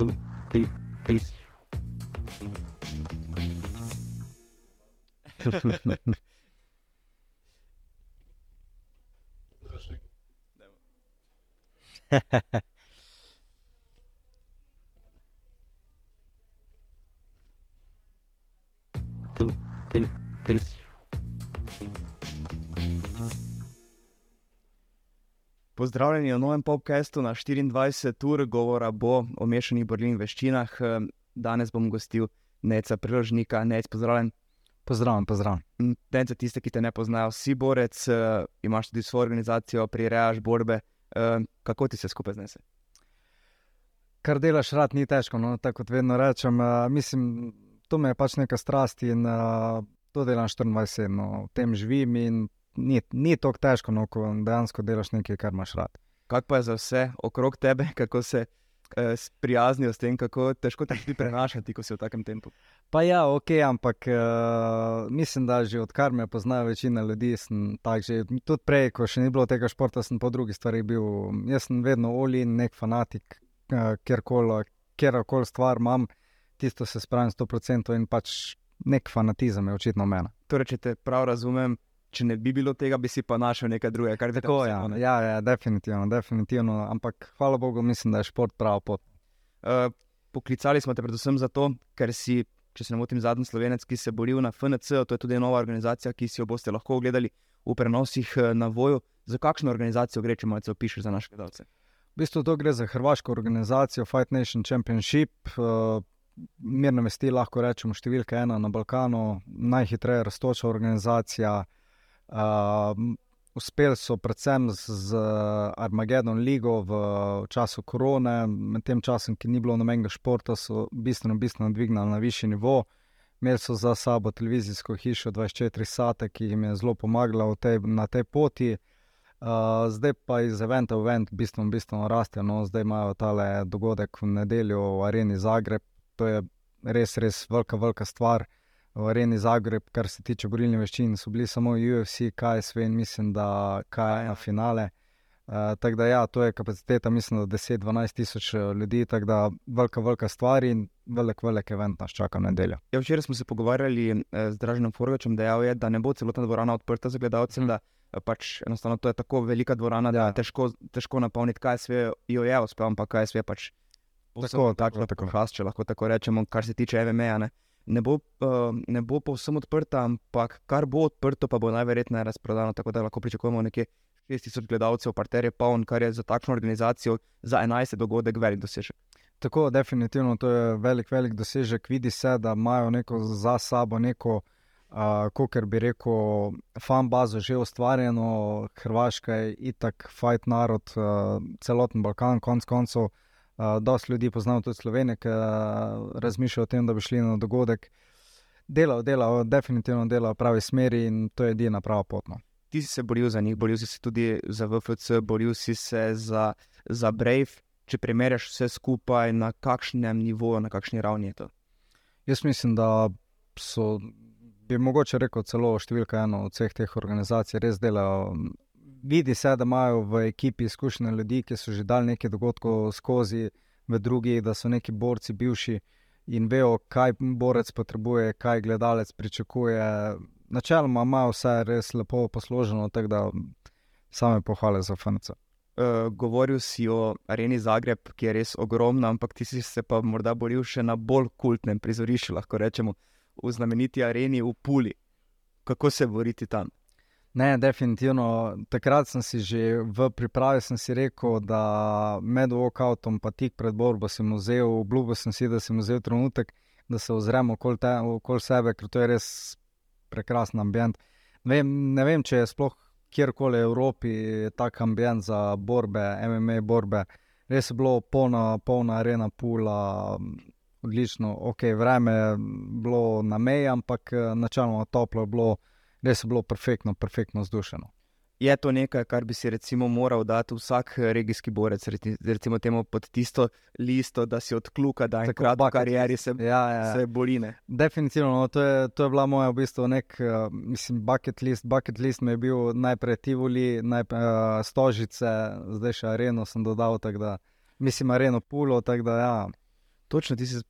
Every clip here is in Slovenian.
two, three, three. two, three, three. Pozdravljeni v novem podkastu na 24 ur, govora bo o mešanih borilnih veščinah. Danes bom gostil Neca Priložnika, Nec, pozdravljen. Pozdravljen, pozdravljen. Nec, za tiste, ki te ne poznajo, si borec, imaš tudi svojo organizacijo, prirejaš borbe. Kako ti se skupaj znese? Kar delaš rad, ni težko. No? Tako kot vedno rečem, mislim, to me je pač neka strast in to delam 24-7, no? v tem živim in ni, ni tako težko, no, ko dejansko delaš nekaj, kar imaš rad. Kako pa je za vse okrog tebe, kako se eh, sprijaznijo s tem, kako težko te ti prenašati, ko si v takem tempu? Pa ja, ok, ampak uh, mislim, da že odkar me poznajo večina ljudi, sem tak že tudi prej, ko še ni bilo tega športa, sem po drugih stvarih bil. Jaz sem vedno olin, nek fanatik, uh, kjerkoli stvar imam, tisto se spravim 100% in pač nek fanatizem je očitno meni. Torej, če te prav razumem, če ne bi bilo tega, bi si pa našel nekaj drugega. Tako je. Ja, ja, ja, definitivno, definitivno. Ampak hvala Bogu, mislim, da je šport prav pot. Uh, poklicali smo te predvsem zato, ker si, če se ne motim, zadnji slovenec, ki se boril na FNC, to je tudi nova organizacija, ki si jo boste lahko ogledali v prenosih na voju. Za kakšno organizacijo gre, če malo opišete za naše gledalce? V bistvu to gre za hrvaško organizacijo Fight Nation Championship. Uh, Mirno vesti lahko rečemo številka ena na Balkanu, najhitreje raztoča organizacija. Uh, uspeli so predvsem z, z Armagedon Ligo v času korone, med tem časom, ki ni bilo nobenega športa, so bistveno, bistveno dvignili na višji nivo. Imeli so za sabo televizijsko hišo 24 Sate, ki jim je zelo pomagala tej, na tej poti. Uh, zdaj pa iz eventa v event bistveno, bistveno rastejo. No, zdaj imajo tale dogodek v nedeljo v Areni Zagreb. To je res, res velika, velika stvar v Areni Zagreb, kar se tiče borilne veščine, so bili samo UFC, KSV in mislim, da KSV finale. Uh, tako da, ja, to je kapaciteta, mislim, da 10-12 tisoč eh, ljudi, tako da velika, velika stvar in velik, velik event nas čaka v nedeljo. Ja, včeraj smo se pogovarjali eh, z Draženom Forgačem, da je, da ne bo celotna dvorana odprta za gledalce. Mm. Pač enostavno to je tako velika dvorana, da je ja. težko, težko napolniti, kaj sve jo je uspel, ampak kaj sve pač. Tako, tako, tako. Hlas, če lahko tako rečemo, kar se tiče MMA ne bo, uh, ne bo povsem odprta, ampak kar bo odprto, pa bo najverjetneje razprodano. Tako da lahko pričakujemo nekaj 6000 gledalcev, parter je poln, kar je za takšno organizacijo za 11 dogodek velik dosežek. Tako, definitivno to je velik, velik dosežek. Vidi se, da imajo neko za sabo, neko, uh, kot bi rekel, fan bazo že ustvarjeno. Hrvaška je itak, fajn narod, uh, celoten Balkan, konc koncev. Dosti ljudi poznamo tudi Slovenijo, ki razmišljajo o tem, da bi šli na dogodek. Delajo, delajo, definitivno delajo v pravi smeri in to je edina prava pot. No. Ti si se boril za njih, boril si se tudi za VFC, boril si se za, za Brave. Če primerjaš vse skupaj, na kakšnem nivoju, na kakšni ravni je to? Jaz mislim, da so, bi mogoče rekel, celo številka ena od vseh teh organizacij res delajo vidi se, da imajo v ekipi izkušene ljudi, ki so že dali nekaj dogodkov skozi, v drugih, da so neki borci bivši in vejo, kaj borec potrebuje, kaj gledalec pričakuje. Načeloma ima vse res lepo posloženo, tako da same pohvale za FNC. Uh, govoril si o areni Zagreb, ki je res ogromna, ampak ti si se pa morda boril še na bolj kultnem prizorišču, lahko rečemo, v znameniti areni v Puli. Kako se boriti tam? Ne, definitivno. Takrat sem si že v pripravi rekel, da med walkoutom, pa tik pred borbo, sem vzel, obljubil sem si, da sem vzel trenutek, da se ozremo okoli okol sebe, ker to je res prekrasen ambient. Ne vem, ne vem če je sploh kjerkoli v Evropi tak ambient za borbe, MMA borbe. Res je bilo polna, polna arena, pula, odlično, ok, vreme je bilo na meji, ampak načeloma toplo je bilo res je bilo perfektno, perfektno zdušeno. Je to nekaj, kar bi si recimo moral dati vsak regijski borec, recimo temu pod tisto listo, da si odkluka, da je krat v karieri se, ja, ja. se boline. Definitivno, no, to, je, to je bila moja v bistvu nek, uh, mislim, bucket list. Bucket list mi je bil najprej Tivoli, najprej uh, Stožice, zdaj še Areno sem dodal, tako da mislim Areno Pulo, tako da ja. Točno, ti si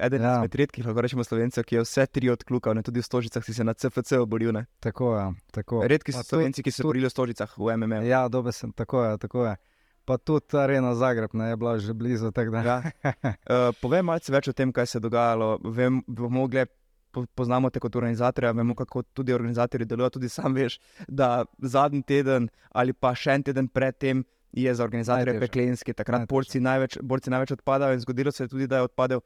eden Ja. izmed redkih, lahko rečemo, slovencev, ki je vse tri odklukal, ne tudi v Stožicah si se na CFC boril. Ne? Tako je. Tako. Redki so slovenci, ki so se borili v Stožicah v MMA. Ja, dobe sem, tako je, tako je. Pa tudi Arena Zagreb ne, je bila že blizu. Ja. Uh, povej malce več o tem, kaj se je dogajalo. Vem, bomo gle, po, poznamo te kot organizatorja, vemo, kako tudi organizatorji delujejo. Tudi sam veš, da zadnji teden ali pa še en teden predtem je za organizatorje peklenski. Takrat borci največ, borci največ odpadajo in zgodilo se je tudi, da je odpadel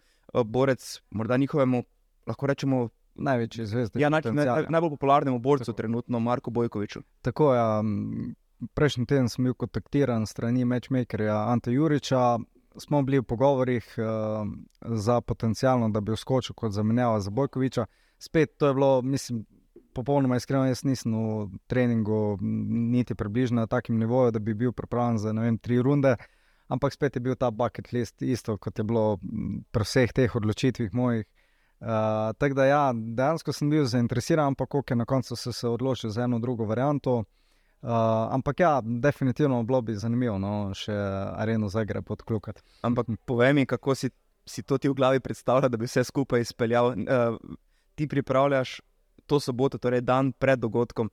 borec, morda njihovemu, lahko rečemo, Največji zvezd. ja, naj, naj, naj, najbolj popularnemu borcu Tako. trenutno, Marku Bojkoviču. Tako je. um, Prejšnji teden sem bil kontaktiran strani matchmakerja Ante Juriča. Smo bili v pogovorih uh, za potencialno, da bi vskočil kot zamenjava za Bojkoviča. Spet to je bilo, mislim, popolnoma iskreno, jaz nisem v treningu niti približno na takem nivoju, da bi bil pripravljen za vem, tri runde. Ampak spet je bil ta bucket list isto, kot je bilo pri vseh teh odločitvih mojih. Uh, tako da, ja, dejansko sem bil zainteresiran, ampak je na koncu se, se odločil za eno drugo varianto. Uh, ampak ja, definitivno bilo bi zanimivo, no, še Areno Zagreb odklukati. Ampak povej mi, kako si, si to ti v glavi predstavlja, da bi vse skupaj izpeljal. Uh, ti pripravljaš to soboto, torej dan pred dogodkom.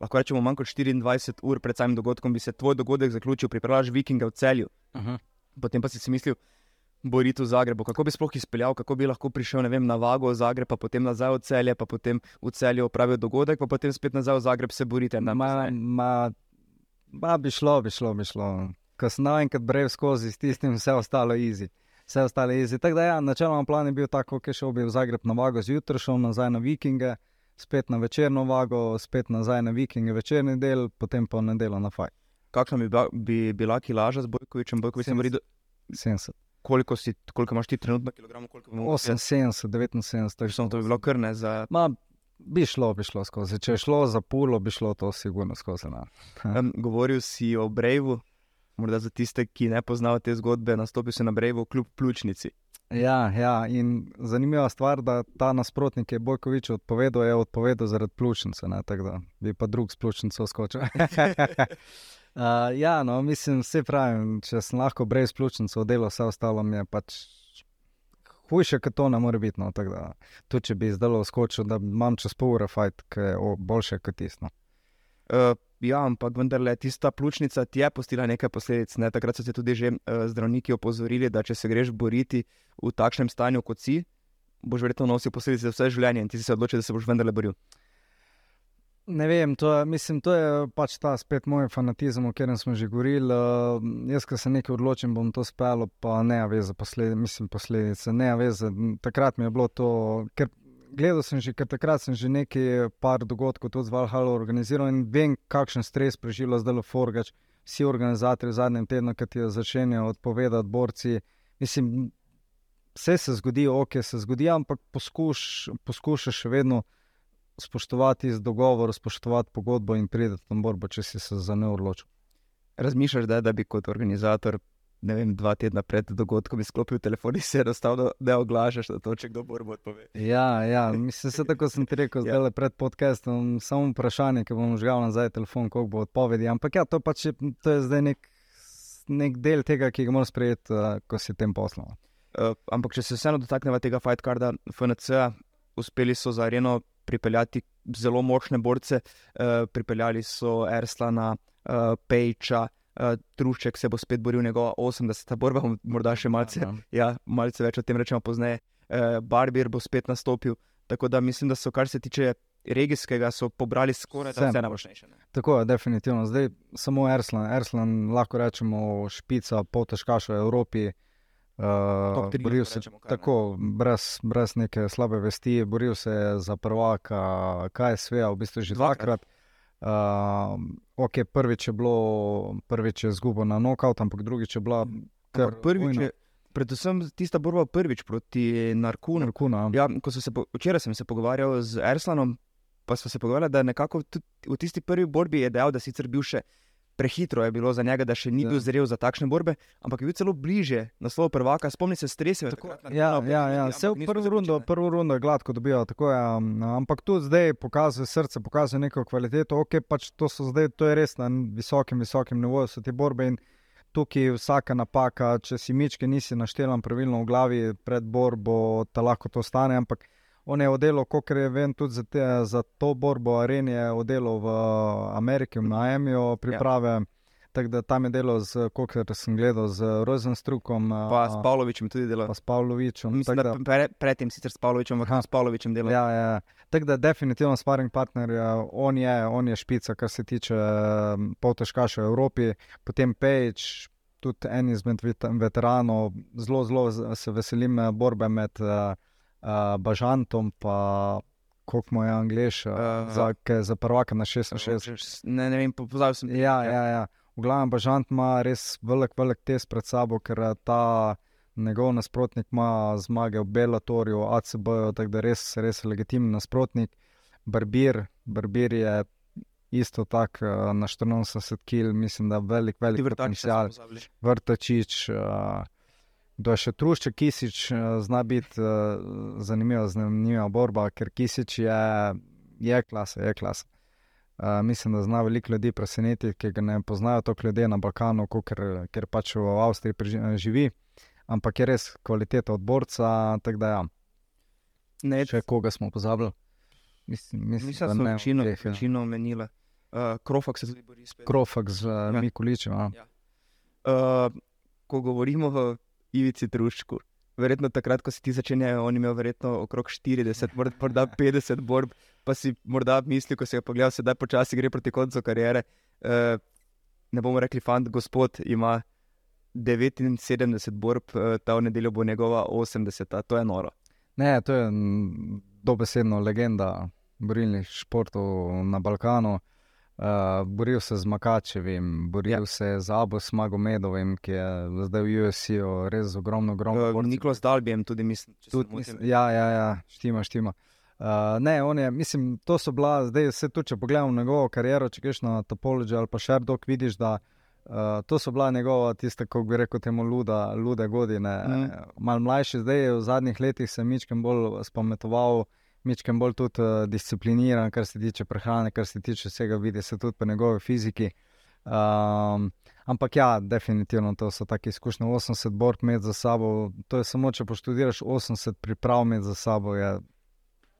Lahko rečemo, manj kot 24 ur pred samim dogodkom bi se tvoj dogodek zaključil, pripravljaš vikinge v celju, Uh -huh. potem pa si si mislil, boriti v Zagrebu. Kako bi sploh izpeljal, kako bi lahko prišel vem, na vago v Zagreb, pa potem nazaj v celje, pa potem v celju opravil dogodek, pa potem spet nazaj v Zagreb se borite. Na, Ma, ma, ma bi šlo, bi šlo, bi šlo. Ko sem naenkrat brev skozi, s tistim vse ostalo easy. Vse ostalo easy. Tako da, ja, načeloma plan je bil tako, da šel bi v Zagreb na vago zjutraj, šel nazaj na vikinge, spet na večerno vago, spet nazaj na vikinge, večerni del, potem pa v nedeljo na faj. Kakšna bi, bila- bi bila kilaža z Bojkovičem? Bojkovič se bori, do- 70. koliko, si, koliko imaš ti trenutno kilogramov? koliko bi mogel biti? 78, 79. tako Samo to bi bilo krne za. Ma, bi šlo, bi šlo skozi. Če je šlo za pulo, bi šlo to sigurno skozi. Na. Um, govoril si o Brejvu, morda za tiste, ki ne poznajo te zgodbe, nastopil si na Brejvu, kljub pljučnici. Ja, ja, in zanimiva stvar, da ta nasprotnik, ki je Bojkovič odpovedal, je odpovedal zaradi pljučnice, ne, tako da bi pa drug s pljučnico skočil. uh, ja, no, mislim, vse pravim, če sem lahko brez pljučnice oddelal, vse ostalo mi je pač hujše, kot to ne more biti. No, da, tudi če bi zdaj skočil, da imam čez pol ure fajt, ki je boljše kot tisto. Uh, ja, ampak vendarle, tista pljučnica ti je postila nekaj posledic. Ne? Takrat so se tudi že uh, zdravniki opozorili, da če se greš boriti v takšnem stanju, kot si, boš verjetno nosil posledice vse življenje in ti si se odločil, da se boš vendarle boril. Ne vem, to je, mislim, to je pač ta spet moj fanatizem, o katerem smo že govorili. Uh, jaz, ko se nekaj odločim, bom to spelo, pa ne veze posledice, mislim, posledice. Ne veze. Takrat mi je bilo to, ker gledal sem že, ker takrat sem že nekaj par dogodkov tudi z Valhalla organiziral in vem, kakšen stres preživlja zdaj Forgač. Vsi organizatorji v zadnjem tednu, ki ti jo začenjajo odpovedati, borci. Mislim, vse se zgodi, ok, se zgodi, ampak poskuš, poskušaš še vedno spoštovati dogovor, spoštovati pogodbo in priti na borbo, če si se za ne odločil. Razmišljaš, da, da bi kot organizator, ne vem, dva tedna pred dogodkom izklopil telefon in se enostavno ne oglašaš na to, če kdo borbo odpove. Ja, ja, mislim, se tako sem ti rekel, Ja. zdaj le pred podcastom, samo vprašanje, ki bom žgal nazaj telefon, koliko bo odpovedi. Ampak ja, to, pač je, to je zdaj nek, nek del tega, ki ga moraš sprejeti, uh, ko si tem poslom. Uh, ampak če se vseeno dotaknemo tega fight carda FNC, uspeli so za areno pripeljati zelo močne borce, uh, pripeljali so Erslana, uh, Pejča, uh, Trušček se bo spet boril njegova 80. borba, morda še malce, Aha. ja, malce več o tem rečemo pozneje. Uh, Barbir bo spet nastopil, tako da mislim, da so, kar se tiče regijskega, so pobrali skoraj Vse. ne. Tako je, definitivno. Zdaj samo Erslan, Erslan lahko rečemo špica, poltežkaš v Evropi. Uh, tri, boril se rečemo kar, ne. tako, brez, brez neke slabe vesti, boril se je za prvaka, kaj je sve, v bistvu že Dvakrat. dvakrat. Uh, okay, prvič je bilo, prvič je zgubo na nokaut, ampak drugič je bila kar Prvič je, predvsem tista borba prvič proti Narkunu. Narkuna. Ja, ko so se po, včeraj sem se pogovarjal z Erslanom, pa smo se pogovarjali, da nekako v tisti prvi borbi je dejal, da sicer bil še prehitro je bilo za njega, da še ni Ja. bil zrel za takšne borbe, ampak je bil celo bliže naslovu prvaka. Spomni se strese. Ja, ja, ja. vse v prvo rundo, prvo rundo je gladko dobival, tako je. um, Ampak tudi zdaj pokazuje srce, pokazuje neko kvaliteto. Ok, pač to so zdaj, to je res na visokem, visokem nivoju, so te borbe in tukaj vsaka napaka, če si mičke nisi naštelan pravilno v glavi pred borbo, te lahko to stane. Ampak on je oddelal, kot je vem, tudi za, te, za to borbo areni, je oddelal v Ameriki, v Miamiju, priprave. Ja. Tako da tam je delo, kot sem gledal, z Rozenstrukom. Pa s Pavlovičem tudi delo. Pa s Pavlovičem. Mislim, da, da pre, predtem sicer s Pavlovičem, ampak s Pavlovičem delo. Ja, ja. Tako da definitivno sparing partner, on je, on je špica, kar se tiče poltežkaša v Evropi, potem Pejč. Tudi en izmed veteranov, zelo, zelo se veselim borbe med uh, Bažantom in kako mu je angliš, uh, za, za prvaka na 66. Ne, ne vem, pozabil sem. Ja, ja, ja. V glavnem, Bažant ima res velik, velik test pred sabo, ker ta njegov nasprotnik ima zmage v Bellatorju, ACB, tako da res, res legitimni nasprotnik. Barbir, Barbir je isto tako na 84 kg, mislim, da velik, velik potencial. Vrtačič. Uh, Da še trušče Kisič zna biti uh, zanimiva, zanimiva borba, ker Kisič je, je klasa, je klasa. Uh, mislim, da zna veliko ljudi presenetiti, ki ga ne poznajo toliko ljudi na Balkanu, ker, ker pač v Avstriji živi, ampak je res kvaliteta odborca. Da, ja. Ne, če koga smo pozabili. Mislim, mislim, mislim da smo večino, teh, ja. večino omenili. Uh, Krofak se zdaj bori spet. Krofak z uh, ja. Mikuličem. Ja. Uh, ko govorimo o Ivici Trušku, verjetno takrat, ko si ti začenjal, on imel verjetno okrog 40, morda 50 borb, pa si morda mislil, ko si ga pogledal, sedaj počasi gre proti koncu kariere. Uh, ne bomo rekli, fant, gospod ima 79 borb, uh, ta v nedeljo bo njegova 80, to je noro. Ne, to je dobesedno legenda borilnih športov na Balkanu. Uh, boril se z Makačevim, boril ja. se z Abos Magomedovim, ki je zdaj v USC-u res ogromno, ogromno. Uh, Niklas Dalbijem tudi mislim. Tud, mislim ja, ja, ja, štima, štima. Uh, ne, je, mislim, to so bila, zdaj se tu, če pogledamo njegovo kariero, če greš na Topology ali pa še dok, vidiš, da uh, to so bila njegova, tiste, kako bi rekel, temu luda, lude godine. Mm. Mal mlajši, zdaj je v zadnjih letih se mičkem bolj spametoval mečem bolj tudi uh, discipliniran, kar se tiče prehrane, kar se tiče vsega, vidi se tudi po njegovi fiziki. Um, ampak ja, definitivno to so take izkušnje. 80 borb med za sabo, to je samo, če poštudiraš 80 priprav med za sabo, je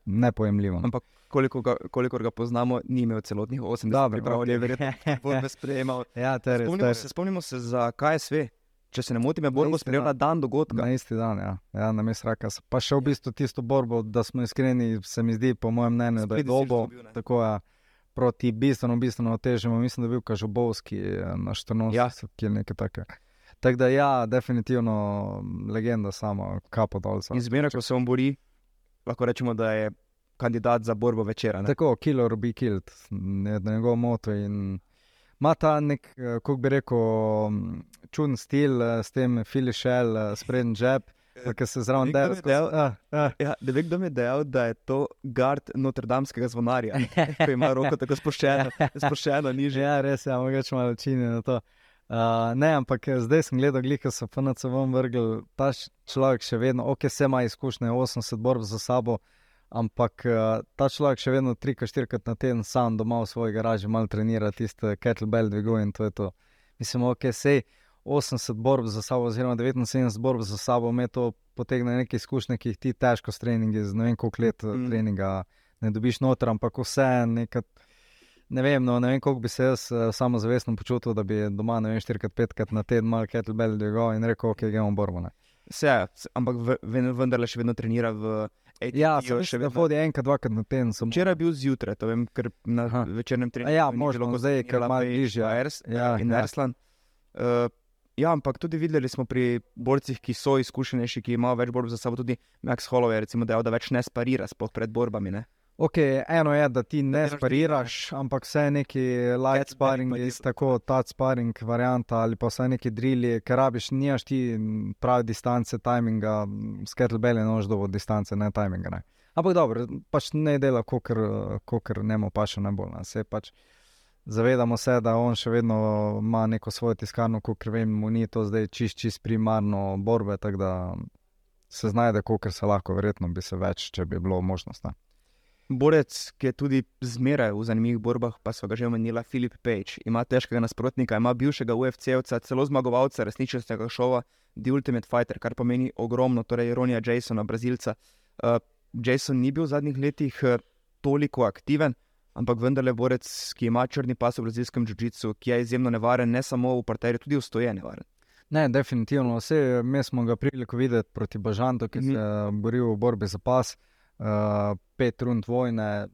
nepojemljivo. Ampak koliko ga, koliko ga poznamo, ni imel celotnih 80 priprav, je verjetno bolj sprejemal. ja, ter, spomnimo, ter. Se, spomnimo se za KSV. Če se ne motim, je borbo sprejel na dan dogodka. Na isti dan, ja, ja na mestu raka. Pa še v bistvu tisto borbo, da smo iskreni, se mi zdi, po mojem mnenju, da je dobo tako ja, proti bistveno, bistveno težjemu. Mislim, da je bil Kažobovski eh, na 14, ja. ki je nekaj takega. Tako da, ja, definitivno legenda sama, kapo dol. Izmeri, ko se on bori, lahko rečemo, da je kandidat za borbo večera. Ne? Tako, killer be killed, je njegov moto. In ima ta nek, eh, kako bi rekel, mm, čuden stil eh, s tem filišel, eh, sprednji žep. Ki se zraven dela. Ja, ne vem, kdo mi je dejal, da je to gard Notre-Dameskega zvonarja, ki ima roko tako spuščeno, spuščeno niže. Ja, res je, ja, mogoče malo čini na to. Uh, ne, ampak zdaj sem gledal, glika so FNC vrgli, ta človek še vedno, ok, se ima izkušnje, 80 borb za sabo, uh, ampak uh, ta človek še vedno tri, štiri krat na teden sam doma v svoji garaži malo trenira tiste kettlebell dviguje in to je to. Mislim, ok, sej 80 borb za sabo, oziroma 79 borb za sabo, me to potegne neke izkušnje, ki jih ti težko s treningi, z ne vem koliko let mm. treninga ne dobiš noter, ampak vse nekaj. Ne vem, no, ne vem, kako bi se jaz uh, samozavestno počutil, da bi doma, ne vem, 4-5 na teden malo kettlebell dvigal in rekel, ok, gremo borbo. Vse, ampak vendar le še vedno trenira v Ja, še vedno hodi enkrat, dvakrat na teden. Včeraj je bil zjutraj, to vem, ker na Aha. večernem treningu. Ja, možno zdaj, ker ima bližje. Ja, in ja. Erslan. Uh, ja, ampak tudi videli smo pri borcih, ki so izkušenejši, ki imajo več borb za sabo, tudi Max Holloway, je, da več ne sparira pred borbami. Ne? Ok, eno je, da ti ne spariraš, ampak vse neki light sparring, tako ta sparring varianta ali pa vse neki drilli, ker rabiš, nimaš ti pravi distance, timinga, sketlebele nož do distance, ne timinga. Ne. Ampak dobro, pač ne dela, kot ne mu pa še najbolj. Ne. Pač zavedamo se, da on še vedno ima neko svojo tiskarno, kot vem, mu ni to zdaj čist, čist primarno borbe, tako da se znajde, kot se lahko, verjetno bi se več, če bi bilo možnost. Ne. Borec, ki je tudi zmeraj v zanimivih borbah, pa so ga že omenila, Filip Page, ima težkega nasprotnika, ima bivšega UFC-ovca, celo zmagovalca resničnostnega šova The Ultimate Fighter, kar pomeni ogromno, torej Ronija Jasona, Brazilca. Uh, Jason ni bil v zadnjih letih uh, toliko aktiven, ampak vendarle borec, ki ima črni pas v brazilskem jiu-jitsu, ki je izjemno nevaren, ne samo v parterju, tudi v stoje nevaren. Ne, definitivno. Vse, mi smo ga priliko videti proti Bažantu, ki se je mm. boril v borbi za pas, uh, pet rund vojne,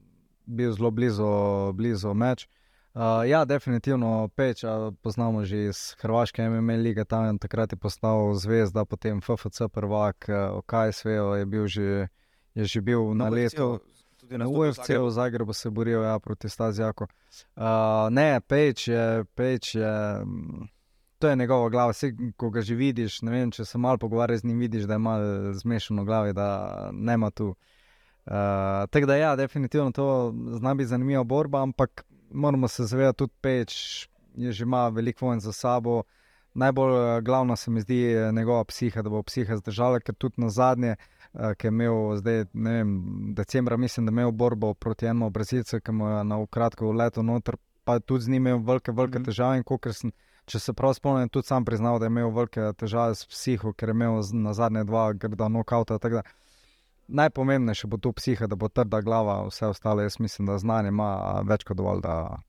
bil zelo blizu, blizu meč. Uh, ja, definitivno peč, poznamo že iz Hrvaške MMA lige, tam takrat je postal zvezda, potem FFC prvak, OKSV je bil že, je že bil na letu. Tudi na UFC v Zagrebu se borijo ja, proti Stazjaku. Uh, ne, peč je, peč je. Um, to je njegova glava. Vse, ko ga že vidiš, ne vem, če se malo pogovarjaš z njim, vidiš, da ima zmešano glavo, da ne ima tu. Uh, Tako da, ja, definitivno to zna biti zanimiva borba, ampak moramo se zavedati, tudi peč je že ima veliko vojn za sabo. Najbolj uh, glavno se mi zdi njegova psiha, da bo psiha zdržala, ker tudi na zadnje, uh, ki je imel zdaj, ne vem, decembra, mislim, da je imel borbo proti enemu Brazilcu, ki mu je na ukratko leto noter, pa tudi z njim imel velike, velike -hmm. težave in kot sem če se prav spomnim, tudi sam priznal, da je imel velike težave s psiho, ker je imel na zadnje dva grda nokauta. Najpomembnejše bo tu psiha, da bo trda glava, vse ostalo, jaz mislim, da znanje ima več kot dovolj, da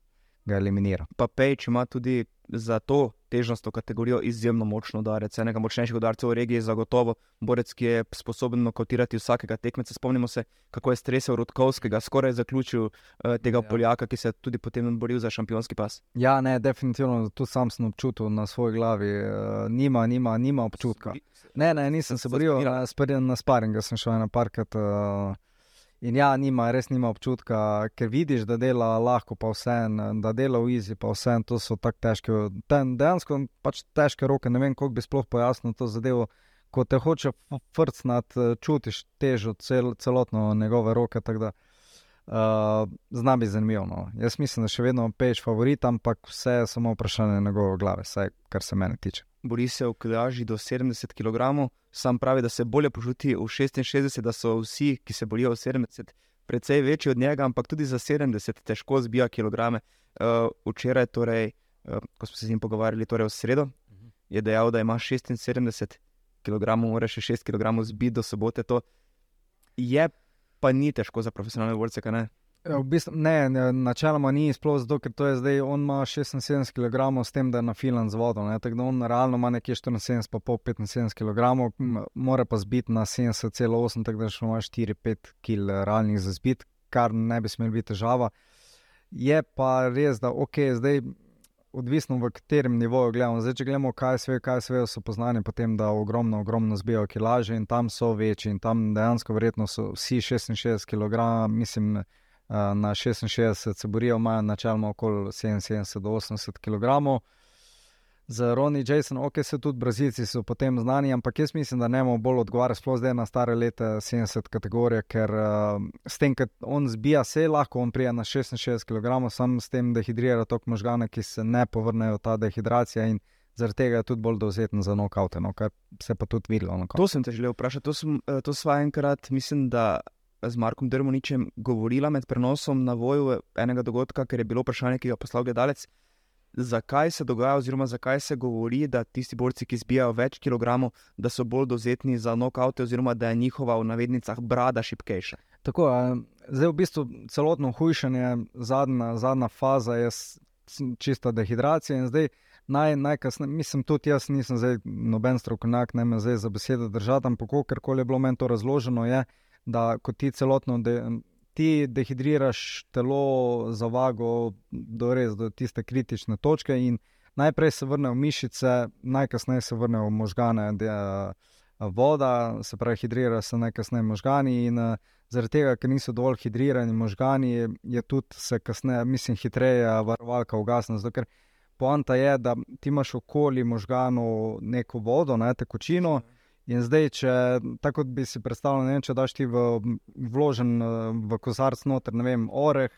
ga eliminira. Pa Pejč ima tudi za to težnostno kategorijo izjemno močno udarec. Enega močnejših udarcev v regiji je zagotovo borec, ki je sposoben nokautirati vsakega tekmeca. Spomnimo se, kako je stresel Rudkovskega, skoraj zaključil uh, tega ja. Poljaka, ki se je tudi potem boril za šampionski pas. Ja, ne, definitivno tudi sam sem občutil na svoji glavi, uh, nima, nima, nima občutka. Ne, ne, nisem se boril, na, na sparingu sem šel na parket. Uh, In ja, nima, res nima občutka, ker vidiš, da dela lahko, pa vse en, da dela v izi, pa vse en, to so tako težke. Ten, dejansko pač težke roke, ne vem, kako bi sploh pojasnil to zadevo. Ko te hoče frcnat, čutiš težo cel, celotno njegove roke. Da, uh, zna biti zanimivo. No. Jaz mislim, da še vedno peš favorit, ampak vse je samo vprašanje njegove glave, vse, kar se mene tiče bori se v klaži do 70 kg, sam pravi, da se bolje počuti v 66, da so vsi, ki se borijo v 70, precej večji od njega, ampak tudi za 70 težko zbija kilograme. Uh, včeraj, torej, uh, ko smo se z njim pogovarjali, torej v sredo, je dejal, da ima 76 kg, mora še 6 kg zbiti do sobote. To je pa ni težko za profesionalne borce, kaj ne? V bistvu, ne, načeloma ni zato, ker to je zdaj, on ima 76 kg, s tem, da je na filan z vodo. Ne, tako da on realno ima nekje 74, pa pol 75 kg, mora pa zbiti na 70,8, tako da še ima 4-5 kg realnih za zbit, kar ne bi smel biti težava. Je pa res, da ok, zdaj. Odvisno v katerem nivoju gledamo. Zdaj, če gledamo, kaj sve, kaj sve so poznani, potem da ogromno, ogromno zbijajo kilaže in tam so večji in tam dejansko verjetno so vsi 66 kg, mislim, na 66 se borijo, imajo načeloma okoli 77 do 80 kg. Za Ronnie Jason, ok, se tudi Brazilci so potem znani, ampak jaz mislim, da ne bomo bolj odgovarjali, sploh zdaj na stare leta 70 kategorije, ker uh, s tem, ker on zbija se, lahko on prija na 66 kg, sam s tem dehidrira tok možgane, ki se ne povrnejo ta dehidracija in zaradi tega je tudi bolj dovzeten za nokaute, no, kar se pa tudi. No, to sem te želel vprašati, to, sem, eh, to sva enkrat, mislim, da z Markom Dermoničem govorila med prenosom na voju enega dogodka, ker je bilo vprašanje, ki ga je poslal gledalec. Zakaj se dogaja, oziroma zakaj se govori, da tisti borci, ki zbijajo več kilogramov, da so bolj dozetni za nokaute, oziroma da je njihova v navednicah brada šipkejša? Tako, zdaj v bistvu celotno hujšanje, zadnja, zadnja faza je čista dehidracija. Zdaj naj, najkasneje, mislim, tudi jaz nisem zdaj noben strokovnjak, ne me zdaj za besedo držati, ampak kako je bilo meni to razloženo, je, da ko ti celotno de, ti dehidriraš telo za vago do res do tiste kritične točke in najprej se vrne v mišice, najkasneje se vrne v možgane, da je voda, se pravi, hidrira se najkasneje možgani in zaradi tega, ker niso dovolj hidrirani možgani, je tudi se kasneje, mislim, hitreje varovalka ugasne. Zato, ker poanta je, da ti imaš okoli možganov neko vodo, ne tekočino. Mhm. In zdaj, če tako bi si predstavljal, ne vem, če daš ti v, vložen v kozarc noter, ne vem, oreh,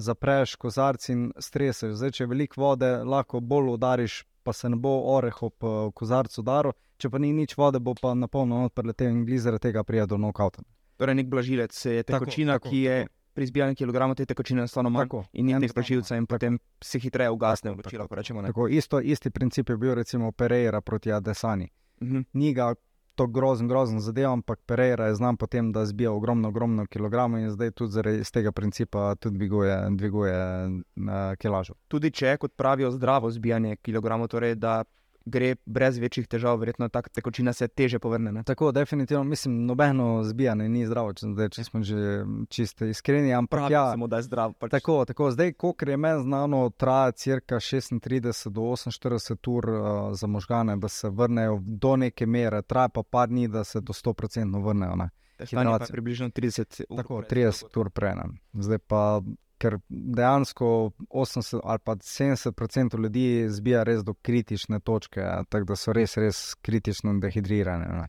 zapreš kozarc in streseš. Zdaj, če je veliko vode, lahko bolj udariš, pa se ne bo oreh ob kozarcu udaril, če pa ni nič vode, bo pa na polno odprl te in glizere tega prija do nokauta. Torej, nek blažilec je tekočina, tako, tako, ki je pri zbijanju kilogramov te tekočine enostavno manj Tako, in ni teh enostavno, plačilcev, in tako. potem se hitreje ugasne Tako, tako, ko rečemo. Tako, isto, isti princip je bil recimo Pereira proti Adesani. Mhm. Ni ga to grozen, grozen zadev, ampak Pereira je znan potem, da zbija ogromno, ogromno kilogramov in zdaj tudi iz tega principa dviguje, dviguje uh, kilažo. Tudi če je, kot pravijo, zdravo zbijanje kilogramov, torej da gre brez večjih težav, verjetno ta tekočina se teže povrne. Ne? Tako, definitivno, mislim, nobeno zbijanje ni zdravo, če, zdaj, če smo že čisto iskreni. Ampak Pravijo ja, samo, da je zdrav. Pač. Tako, tako. Zdaj, kolikor je meni znano, traja cirka 36 do 48 ur uh, za možgane, da se vrnejo do neke mere, traja pa par dni, da se do 100% vrnejo. Ne. Hidracija. približno 30 ur. Tako, prej. 30 ur prej. Zdaj pa, ker dejansko 80 ali pa 70% ljudi zbija res do kritične točke, tako da so res, res kritično dehidrirane. Ne.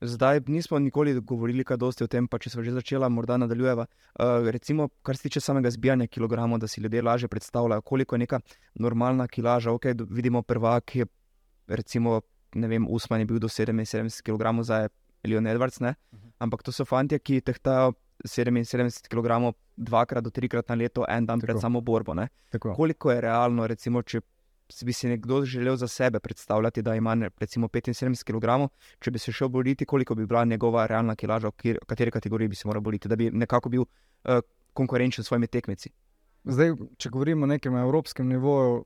Zdaj nismo nikoli govorili kaj dosti o tem, pa če smo že začela, morda nadaljujeva. Uh, recimo, kar se tiče samega zbijanja kilogramov, da si ljudje lažje predstavljajo, koliko je neka normalna kilaža. Do- vidimo prvak, je recimo, ne vem, Usman je bil do 77 kg, zdaj je Leon Edwards, ne? ampak to so fanti, ki tehtajo 77 kg dvakrat do trikrat na leto, en dan pred Tako. samo borbo. Koliko je realno, recimo, če bi si nekdo želel za sebe predstavljati, da ima recimo 75 kg, če bi se šel boriti, koliko bi bila njegova realna kilaža, v kateri kategoriji bi se moral boriti, da bi nekako bil uh, konkurenčen s svojimi tekmeci. Zdaj, če govorimo o nekem evropskem nivoju,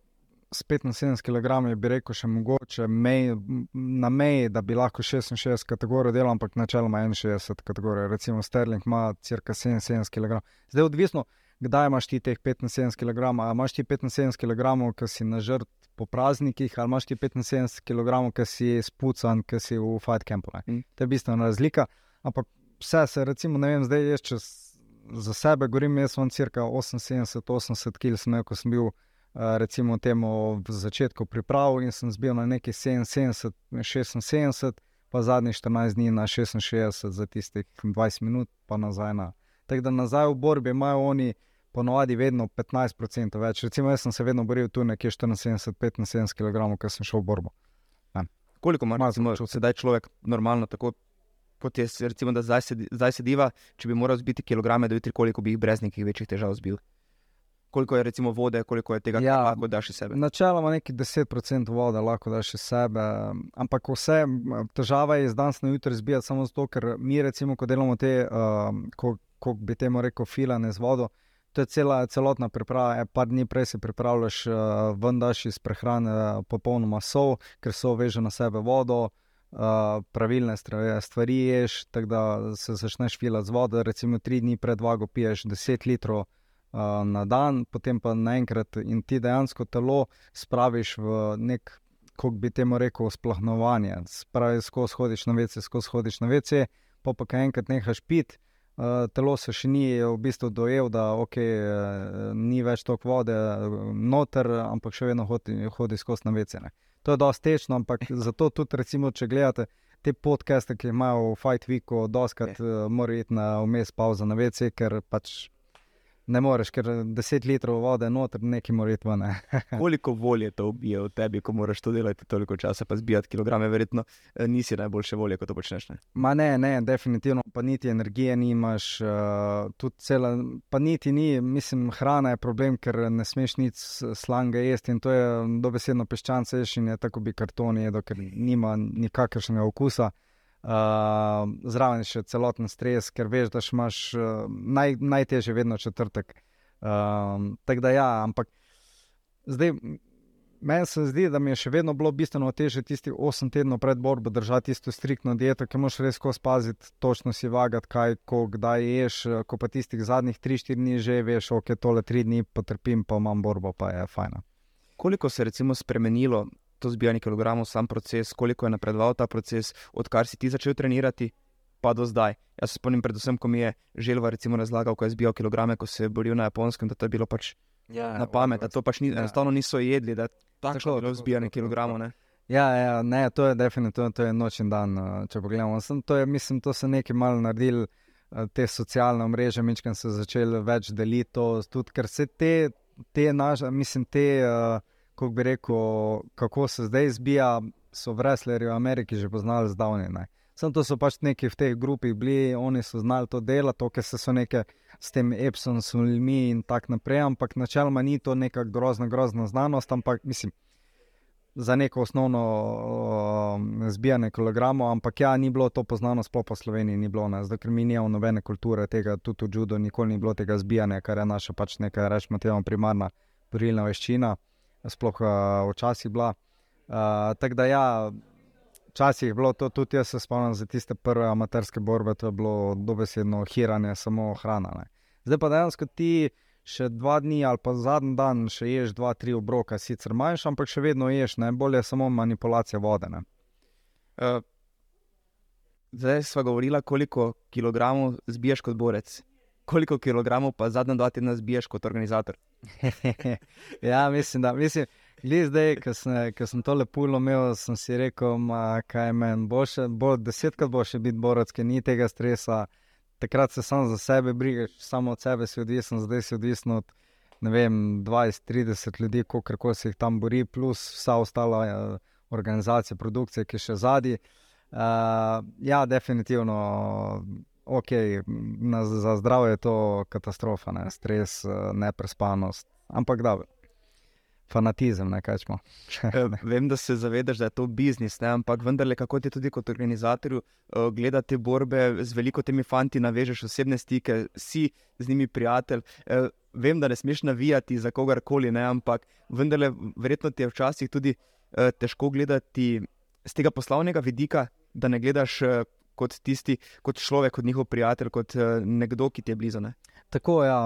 s 75 kg bi rekel, še mogoče mej, na meji, da bi lahko 66 kategorij delal, ampak načeloma 61 kategorij. Recimo Sterling ima cirka 77 kg. Zdaj, odvisno, kdaj imaš ti teh 75 kg. Ali imaš ti 75 kg, ki si na žrt po praznikih, ali imaš ti 75 kg, ki si spucan, ki si v fight campu. Mm. To je bistvena razlika. Ampak vse se, recimo, ne vem, zdaj jaz če s- za sebe govorim, jaz sem cirka 78-80 kg, sem ko sem bil eh, recimo temu v začetku priprav in sem zbil na neki 77-76, pa zadnjih 14 dni na 66 za tistih 20 minut, pa nazaj na. Tako da nazaj v borbi imajo oni ponovadi vedno 15% več. Recimo jaz sem se vedno boril tu nekje 74-75 kg, ker sem šel v borbo. Koliko ima recimo, sedaj človek normalno, tako kot je, recimo, da zdaj, sedi, zdaj sediva, če bi moral zbiti kilograme, da jutri koliko bi jih brez nekih večjih težav zbil. Koliko je recimo vode, koliko je tega, Ja. kar lahko daš iz sebe. Načeloma neki 10% vode lahko daš iz sebe, ampak vse težava je iz danes na jutri zbijati samo zato, ker mi recimo, ko delamo te, uh, ko, ko bi temu rekel, filane z vodo. To je cela, celotna priprava. E, par dni prej si pripravljaš, uh, ven daš iz prehrane uh, popolnoma sol, ker so veže na sebe vodo, uh, pravilne stvari, stvari ješ, tako da se začneš filati z vodo. Recimo tri dni pred vago piješ 10 litrov uh, na dan, potem pa naenkrat in ti dejansko telo spraviš v nek, kako bi temu rekel, splahnovanje. Spravi, skozi hodiš na vece, skozi hodiš na vece, pa pa kaj enkrat nehaš pit. Telo se še ni v bistvu dojel, da okay, ni več toliko vode noter, ampak še vedno hodi, hodi skozi na vece. Ne. To je dosti težko, ampak zato tudi, recimo, če gledate te podcaste, ki imajo v Fight Weeku, doskrat uh, mora iti na vmes pauza na vece, ker pač ne moreš, ker 10 litrov vode noter, neki mora iti ven. ne. Koliko volje to ubije v tebi, ko moraš to delati toliko časa, pa zbijati kilograme, verjetno eh, nisi najboljše volje, ko to počneš. Ne? Ma ne, ne, definitivno, pa niti energije nimaš, uh, tudi cela, pa niti ni, mislim, hrana je problem, ker ne smeš nič slanga jesti in to je dobesedno peščance ješ in je tako bi karton jedel, ker nima nikakršnega okusa. Uh, zraven je še celoten stres, ker veš, da imaš uh, naj, najtežje vedno četrtek. Uh, tako da ja, ampak zdaj. Meni se zdi, da mi je še vedno bilo bistveno težje tistih 8 tednov pred borbo držati isto striktno dieto, ki moraš res skozi paziti, točno si vagati, kaj, ko, kdaj ješ, eh, ko pa tistih zadnjih 3-4 dni že veš, ok, tole 3 dni potrpim, pa imam borbo, pa je fajn. Koliko se je recimo spremenilo to zbijanje kilogramov, sam proces, koliko je napredoval ta proces, odkar si ti začel trenirati, pa do zdaj. Jaz se spomnim, predvsem, ko mi je Želva recimo razlagal, ko je zbijal kilograme, ko se je boril na japonskem, da to je bilo pač Ja, na pamet, da to pač ni, Ja. enostavno niso jedli, da Tako, tako je bilo tako, zbijanje kilogramov. Ne? Ja, ja, ne, to je definitivno to je noč in dan, eh, če pogledamo. Sem, to je, mislim, to so neki malo naredili, eh, te socialne mreže, Mičken so začeli več deliti, to, tudi ker se te, te naše, mislim, te, uh, kako bi rekel, kako se zdaj zbija, so v wrestlerju v Ameriki že poznali zdavni. Ne. Sam to so pač neki v teh grupih bili, oni so znali to delati, to, ker so neke s tem Epsom, s ljudmi in tako naprej. Ampak načeloma ni to neka grozna, grozna znanost, ampak mislim. Za neko osnovno uh, zbijanje kilogramov, ampak ja, ni bilo to poznano, sploh po Sloveniji ni bilo, zdaj, ker mi nimamo nobene kulture tega, tudi v judo, nikoli ni bilo tega zbijanja, kar je naša pač neka, rečemo, primarna borilna veščina, sploh uh, včasih bila. Uh, tako da ja, včasih je bilo to, tudi jaz se spomnim za tiste prve amaterske borbe, to je bilo dobesedno hiranje, samo hrana. Ne. Zdaj pa dejansko ti še dva dni ali pa zadnji dan še ješ dva, tri obroka, sicer manjša, ampak še vedno ješ, najbolje je samo manipulacija vode. Uh, zdaj smo govorili, koliko kilogramov zbiješ kot borec. Koliko kilogramov pa zadnja dva tedna zbiješ kot organizator? ja, mislim, da. Mislim, Le zdaj, ko sem to lepo imel, sem si rekel, kaj meni bo še, bo desetkrat bo še biti borec, ker ni tega stresa. Takrat se samo za sebe brigaš, samo od sebe si odvisen, zdaj si odvisen od vem, 20-30 ljudi, koliko se jih tam bori, plus vsa ostala uh, organizacija, produkcija, ki je še zadnji. Uh, ja, definitivno. Okay, na, za zdravje je to katastrofa, ne? stres, neprespanost. Ampak da, fanatizem, ne kaj smo. Eh, vem, da se zavedaš, da je to biznis, ne? ampak vendarle, kako ti tudi kot organizatorju uh, gledate borbe z veliko temi fanti, navežeš osebne stike, si z njimi prijatelj. Vem, da ne smeš navijati za kogarkoli, ne? ampak vendarle, verjetno ti je včasih tudi težko gledati z tega poslovnega vidika, da ne gledaš kot tisti, kot človek, kot njihov prijatelj, kot uh, nekdo, ki ti je blizu. Ne? Tako ja,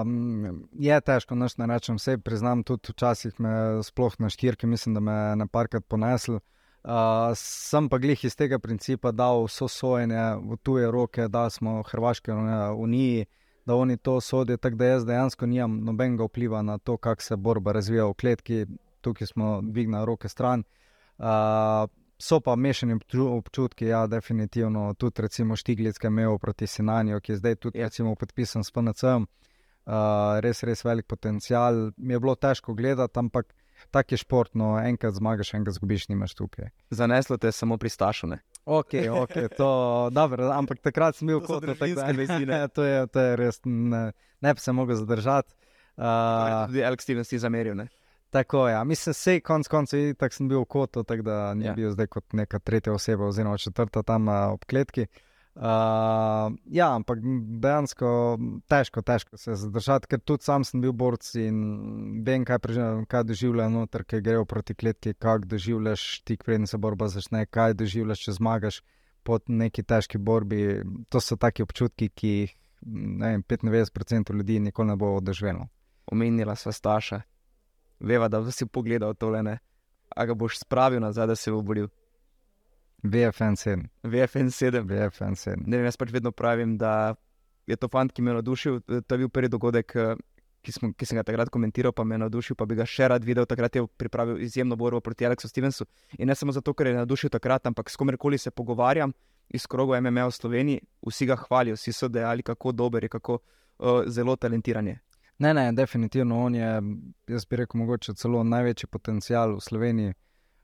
je težko, noč ne rečem. Vse priznam, tudi včasih me sploh na štirki, mislim, da me na parkrat ponesel. Uh, sem pa glih iz tega principa dal vso sojenje v tuje roke, da smo v Hrvaški uniji, da oni to sodijo, tako da jaz dejansko nimam nobenega vpliva na to, kako se borba razvija v kletki, tukaj smo dvignili roke stran. Uh, so pa mešani občutki, ja, definitivno. Tudi, recimo, Štiglic, ki je imel proti Sinanju, ki je zdaj tudi, recimo, podpisan s PNC-om, uh, res, res velik potencial. Mi je bilo težko gledati, ampak tako je športno, enkrat zmagaš, enkrat zgubiš, nimaš tukaj. Zaneslo te samo pri Stašune. Ok, ok, to je dobro, ampak takrat sem bil kot nek resnični. To je res, ne, ne bi se mogel zadržati. Uh, tudi Elk Stevens si zameril. Ne? Tako je. Ja. Mislim, da je konec koncev tako sem bil v kotu, tako da ni ja. bil zdaj kot neka tretja oseba, oziroma četrta tam uh, ob kletki. Uh, ja, ampak dejansko težko, težko se zadržati, ker tudi sam sem bil borc in vem, kaj, kaj doživljaš noter, ki grejo proti kletki, kaj doživljaš tik preden se borba začne, kaj doživljaš, če zmagaš pod neki težki borbi. To so taki občutki, ki jih 95% ljudi nikoli ne bo doživelo. Omenila sva Staša, veva, da si pogledal tole, ne? a ga boš spravil nazaj, da se bo boril. VFN 7. VFN 7. VFN 7. Ne vem, jaz pač vedno pravim, da je to fant, ki me je navdušil. To je bil prvi dogodek, ki, smo, ki sem ga takrat komentiral, pa me je navdušil, pa bi ga še rad videl. Takrat je pripravil izjemno borbo proti Aleksu Stevensu. In ne samo zato, ker je navdušil takrat, ampak s komerkoli se pogovarjam iz kroga MMA v Sloveniji, vsi ga hvalijo, vsi so dejali, kako dober je, kako uh, zelo talentiran je. Ne, ne, definitivno on je, jaz bi rekel, mogoče celo največji potencial v Sloveniji.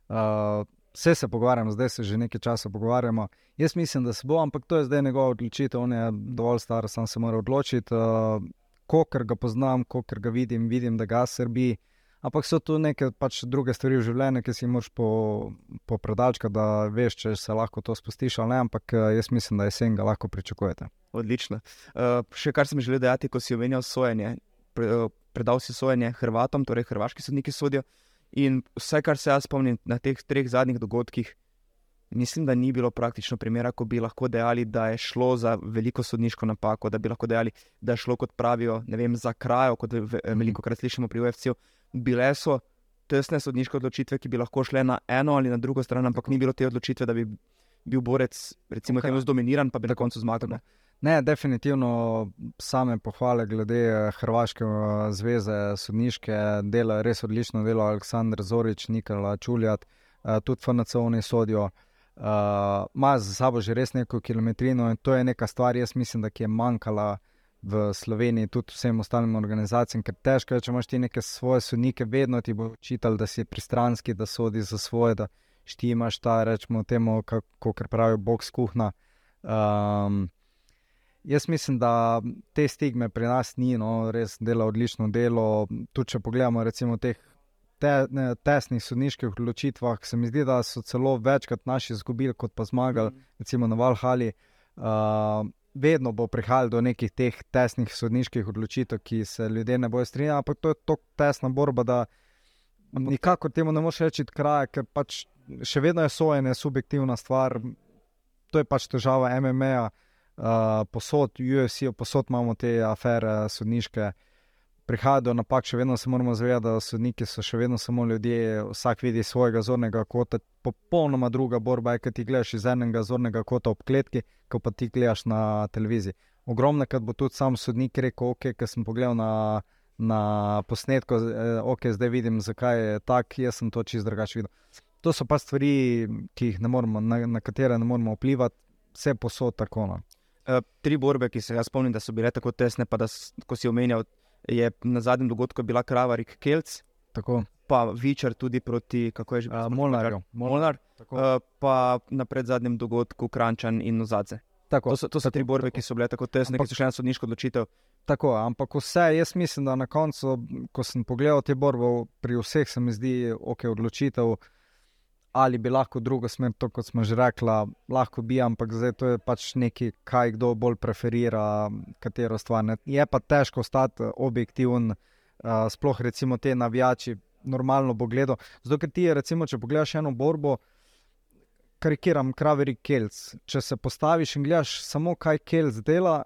Uh, vse se pogovarjamo, zdaj se že nekaj časa pogovarjamo. Jaz mislim, da se bo, ampak to je zdaj njegova odločitev. On je dovolj star, sam se mora odločiti. Uh, Koker ga poznam, koker ga vidim, vidim, da ga srbi. Ampak so tu neke pač druge stvari v življenju, ki si jih moraš popredalčkati, po da veš, če se lahko to spustiš ali ne. Ampak jaz mislim, da jesen ga lahko pričakujete. Odlično. Uh, še kar sem želel dejati, ko si omenjal sojenje. Eh, predal si sojenje Hrvatom, torej hrvaški sodniki sodijo. In vse, kar se jaz spomnim na teh treh zadnjih dogodkih, mislim, da ni bilo praktično primera, ko bi lahko dejali, da je šlo za veliko sodniško napako, da bi lahko dejali, da je šlo, kot pravijo, vem, za krajo, kot mhm. veliko krat slišimo pri UFC-u. Bile so tesne sodniške odločitve, ki bi lahko šle na eno ali na drugo stran, ampak ni bilo te odločitve, da bi bil borec, recimo, okay. zdominiran, pa bi na koncu zmagal. Ne, definitivno same pohvale glede eh, Hrvaške eh, zveze sodniške, dela res odlično delo Aleksandr Zorič, Nikola Čuljat, eh, tudi FNC oni sodijo. Ima za sabo že res neko kilometrino in to je neka stvar, jaz mislim, da je manjkala v Sloveniji, tudi vsem ostalim organizacijam, ker težko je, če imaš ti neke svoje sodnike, vedno ti bo čital, da si pristranski, da sodi za svoje, da štimaš ta, rečemo temu, kako pravijo, boks kuhna. Um, jaz mislim, da te stigme pri nas ni, no, res dela odlično delo. Tudi če pogledamo, recimo, teh te, ne, tesnih sodniških odločitvah, se mi zdi, da so celo večkrat naši izgubili, kot pa zmagali, mm. recimo na Valhali. Uh, vedno bo prihajalo do nekih teh tesnih sodniških odločitev, ki se ljudje ne bojo strinjali, ampak to je tako tesna borba, da nikakor temu ne moreš reči kraj, ker pač še vedno je sojenje subjektivna stvar. To je pač težava MMA-ja, uh, posod, UFC, posod imamo te afere sodniške. Prihaja do napak, še vedno se moramo zavedati, da sodniki so še vedno samo ljudje, vsak vidi svojega zornega kota. Popolnoma druga borba je, ki ti gledaš iz enega zornega kota ob kletki, kot pa ti gledaš na televiziji. Ogromno krat bo tudi sam sodnik rekel: Ok, ker sem pogledal na, na posnetku, eh, ok, zdaj vidim, zakaj je tako, jaz sem to čist drugače videl. To so pa stvari, moramo, na, na katere ne moremo vplivati, vse posod tako. No. Uh, tri borbe, ki se jaz spomnim, da so bile tako tesne, pa da, ko si omenjal je na zadnjem dogodku bila krava Rik Kelc, tako. pa Vičer tudi proti, kako je že bilo, uh, Molnarju. Molnar, uh, pa na predzadnjem dogodku Krančan in Nozadze. Tako, to so, to so tako, tri borbe, tako. ki so bile tako tesne, ampak, ki so še ena sodniška odločitev. Tako, ampak vse, jaz mislim, da na koncu, ko sem pogledal te borbe, pri vseh se mi zdi, ok, odločitev ali bi lahko drugo smer, to kot smo že rekli, lahko bi, ampak zdaj to je pač nekaj, kaj kdo bolj preferira, katero stvar. Ne. Je pa težko ostati objektiven, uh, sploh recimo te navijači, normalno bo gledal. Zato, ker ti je, recimo, če pogledaš eno borbo. Karikiram, kraveri Kelc. Če se postaviš in gledaš samo, kaj Kelc dela,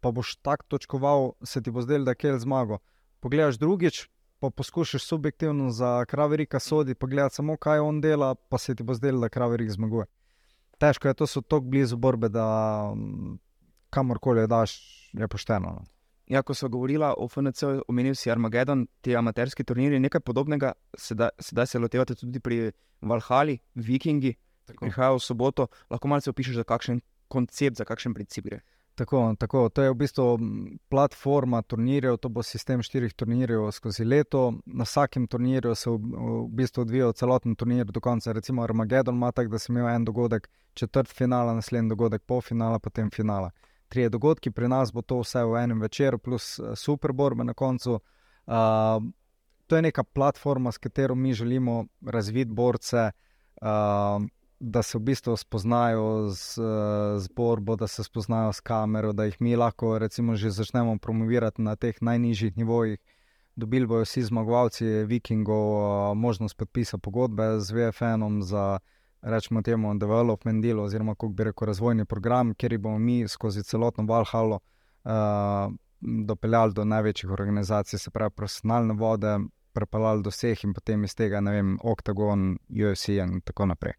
pa boš tako točkoval, se ti bo zdelo, da je Kelc zmagal. Pogledaš drugič, pa poskušaš subjektivno za kraverika sodi, pa gledati samo, kaj on dela, pa se ti bo zdelo, da kraverik zmaguje. Težko je, to so tako blizu borbe, da mm, kamorkoli daš, je pošteno. No. Ja, ko so govorili o FNC, omenil si Armagedon, ti amaterski turniri, nekaj podobnega, sedaj, sedaj se lotevate tudi pri Valhali, Vikingi, ki prihajajo v soboto. Lahko malo opišete, za kakšen koncept, za kakšen princip gre. Tako, tako. To je v bistvu platforma turnirjev, to bo sistem štirih turnirjev skozi leto. Na vsakem turnirju se v, bistvu odvija celoten turnir do konca. Recimo Armagedon ima tako, da se ima en dogodek, četrt finala, naslednji dogodek, pol finala, potem finala. Trije dogodki, pri nas bo to vse v enem večeru, plus eh, super borbe na koncu. Uh, to je neka platforma, s katero mi želimo razviti borce. Uh, da se v bistvu spoznajo z, z borbo, da se spoznajo s kamero, da jih mi lahko recimo, že začnemo promovirati na teh najnižjih nivojih. Dobili bodo vsi zmagovalci Vikingov možnost podpisa pogodbe z VFN-om za, rečemo temu, development deal oziroma, kako bi rekel, razvojni program, kjer bomo mi skozi celotno Valhalo uh, dopeljali do največjih organizacij, se pravi profesionalne vode, prepeljali do vseh in potem iz tega, ne vem, Octagon, UFC in tako naprej.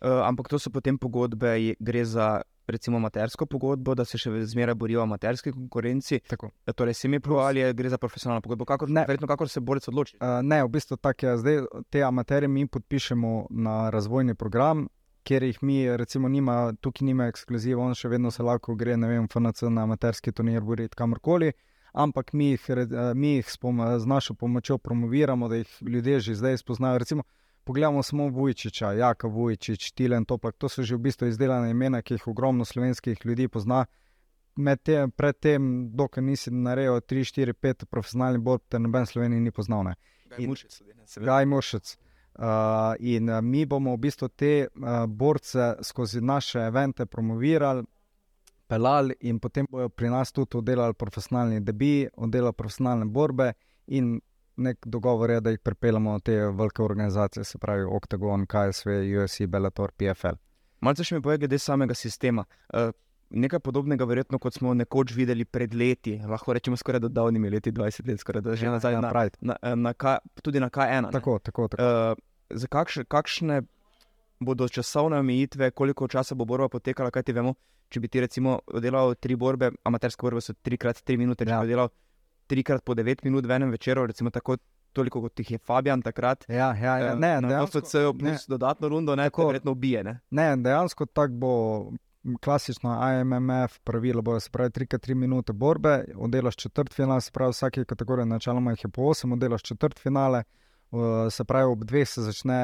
Uh, ampak to so potem pogodbe, gre za recimo amatersko pogodbo, da se še zmeraj borijo v amaterski konkurenci. Tako. Eh, torej, se mi pravi, ali gre za profesionalno pogodbo, kakor, ne, verjetno, kako se borec odloči. Uh, ne, v bistvu tako je. Zdaj te amaterje mi podpišemo na razvojni program. Ker jih mi, recimo, nima, tukaj nima ekskluziva, on še vedno se lahko gre, ne vem, FNC na amaterski turnir, boriti kamorkoli, ampak mi jih, mi jih s, pom z našo pomočjo promoviramo, da jih ljudje že zdaj spoznajo. Recimo, Poglejmo samo Vujčiča, Jaka Vujčič, Tilen Toplak. To so že v bistvu izdelane imena, ki jih ogromno slovenskih ljudi pozna. Predtem, dokler nisi naredil 3, 4, 5 profesionalnih borb, te noben Sloveniji ni poznal. Gaj Mušec. Uh, in uh, mi bomo v bistvu te uh, borce skozi naše evente promovirali, pelali, in potem bodo pri nas tudi oddelali profesionalni debi, oddelali profesionalne borbe, in nek dogovor je, da jih pripeljemo v te velike organizacije, se pravi Octagon, KSV, USC, Bellator, PFL. Malce še mi pove, glede samega sistema. Uh, nekaj podobnega, verjetno, kot smo nekoč videli pred leti, lahko rečemo skoraj do davnimi leti, 20 let, skoraj da že ja, nazaj ja, na, na, na, na K, tudi na K1. Tako, tako, tako. Uh, za kakšne, kakšne bodo časovne omejitve, koliko časa bo borba potekala, kaj ti vemo? Če bi ti recimo delal tri borbe, amaterske borbe so trikrat tri minute, če ja. bi delal trikrat po 9 minut v enem večeru, recimo tako. Toliko kot jih je Fabian takrat. Ja, ja, ja. Ne, na dejansko se je obnesel dodatno rundo, ne, tako verjetno ubije. Ne, ne dejansko tako bo. Klasično AMF pravilo bo, se pravi, 3-3 minute borbe, oddelaš četrt finale, se pravi, vsake kategorije, načeloma jih je po 8, oddelaš četrt finale, se pravi, ob dveh se začne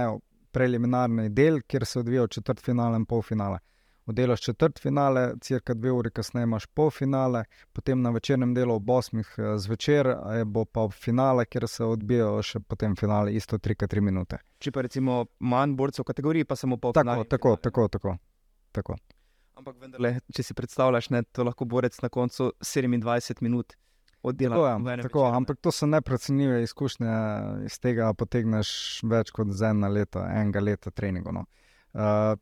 preliminarni del, kjer se odvijajo četrt finale in pol finale. Oddelaš četrt finale, cirka dve uri kasneje imaš pol finale, potem na večernem delu ob 8. eh, zvečer bo pa finale, kjer se odbijajo še potem finale, isto 3-3 minute. Če pa recimo manj borcev v kategoriji, pa samo pol Tako, finale. tako, tako, tako. tako. Ampak vendarle, če si predstavljaš, ne, to lahko borec na koncu 27 minut oddela. Tako, v je, tako, ampak to so neprecenljive izkušnje, iz tega potegneš več kot za eno leto, enega leta treninga. No. Uh,